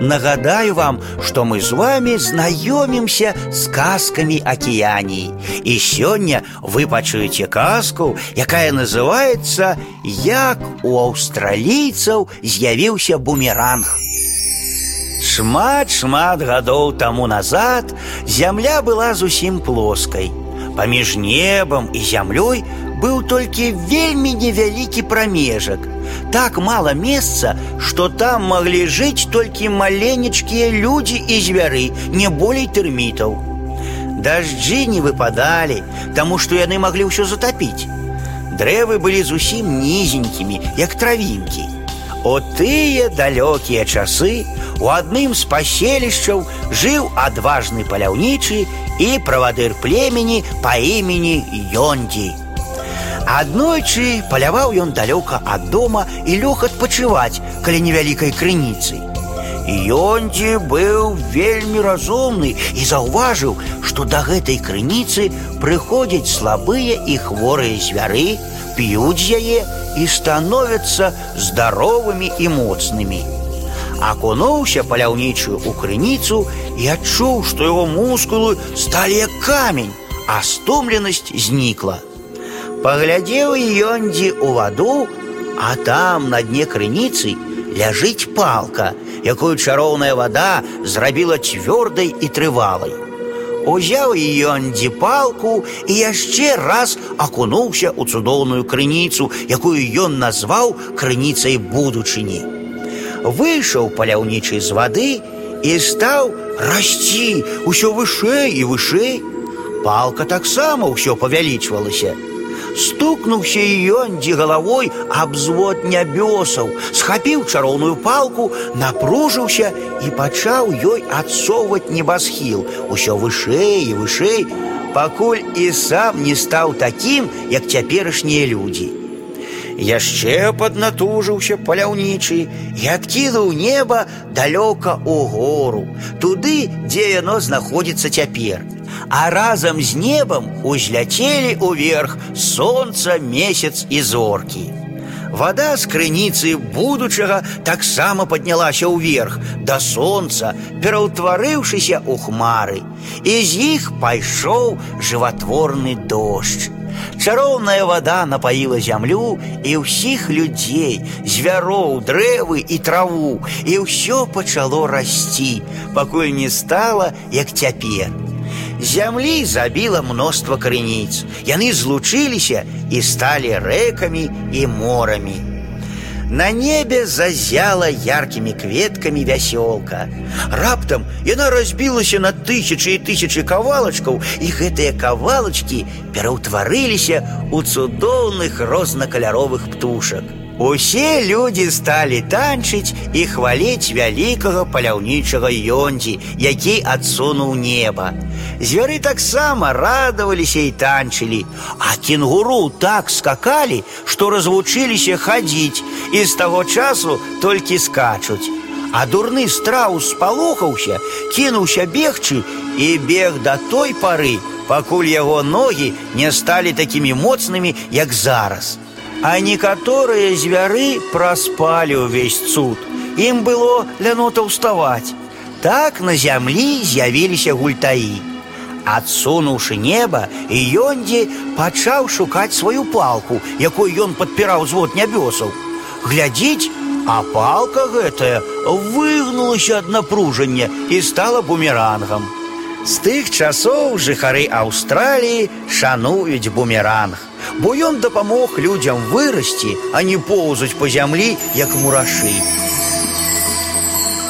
Нагадаю вам, что мы с вами знаёмимся с казками океании. И сегодня вы пачуеце казку, якая называется «Як у аўстралійцаў з'явіўся бумеранг». Шмат-шмат гадоў тому назад зямля была зусім плоскай. Паміж небам і зямлёй быў толькі вельмі невялікі прамежак – так мало места, что там могли жить только маленечкие люди и звяры, не болей тэрмітаў. Дожди не выпадали, тому что яны могли ўсё затопить. Дрэвы были зусім низенькими, як травинки. О тыя далёкія часы у адным з паселішчаў жыў адважны паляўнічы і правадыр племени по имени Йонди. Аднойчы паляваў ён далёка ад дома і лёг адпачываць каля невялікай крыніцы. Йондзі быў вельмі разумны і заўважыў, што да гэтай крыніцы прыходзяць слабыя і хворыя звяры, п'юць з яе і становяцца здаровымі і моцнымі. Акунуўся паляўнічую ў крыніцу і адчуў, што яго мускулы сталі як камень, а стомленасць знікла. Поглядел Йонди у воду, а там на дне крыніцы ляжыць палка, якую чароўная вода зрабіла цвёрдай і трывалай. Узяў Йонди палку і яшчэ раз акунуўся ў цудоўную крыніцу, якую ён назваў крыніцай будучыні. Выйшаў паляўнічы з вады і стаў расці ўсё вышэй і вышэй. Палка таксама ўсё павялічвалася. Стукнуўся Йондзі галавой аб звод нябёсаў, схапіў чароўную палку, напружыўся і пачаў ёй адсоўваць небасхіл, усё вышэй і вышэй, пакуль і сам не стаў такім, як цяперашнія людзі. Яшчэ паднатужыўся паляўнічы і адкінуў неба далёка ў гору, туды, дзе яно знаходзіцца цяпер а разом з небом узляцелі ўверх солнца, месяц і зоркі. Вода з крыніцы будучага таксама паднялася ўверх да сонца, пераўтварыўшыся ў хмары, і з іх пайшоў жыватворны дождж. Чароўная вода напаіла зямлю і ўсіх людзей, звяроў, дрэвы і траву, і ўсё пачало расці, пакуль не стала, як цяпер. Зямлі забіла мноства крыніц. Яны злучыліся і сталі рэкамі і морамі. На небе зазяла яркімі кветкамі вясёлка. Раптам яна разбілася на тысячы і тысячы кавалачкаў, і гэтыя кавалачкі пераўтварыліся ў цудоўных рознакаляровых птушак. Усе людзі сталі танчыць і хваліць вялікага паляўнічага ёндзі, які адсунуў неба. Звяры таксама радаваліся і танчылі, а кенгуру так скакалі, што развучыліся хадзіць і з таго часу толькі скачуць. А дурны страус спалохаўся, кінуўся бегчы і бег да той пары, пакуль яго ногі не сталі такімі моцнымі, як зараз. А некаторыя звяры праспалі ўвесь цуд. Ім было лянота ўставаць. Так на зямлі з'явіліся гультаі. Адсунуўшы неба, Йондзі пачаў шукаць сваю палку, якой ён падпіраў звод нябёсаў. Глядзіць, а палка гэтая выгнулася ад напружання і стала бумерангам. З тых часоў жыхары Аўстраліі шануюць бумеранг бо ён дапамог людзям вырасці, а не поўзаць па зямлі, як мурашы.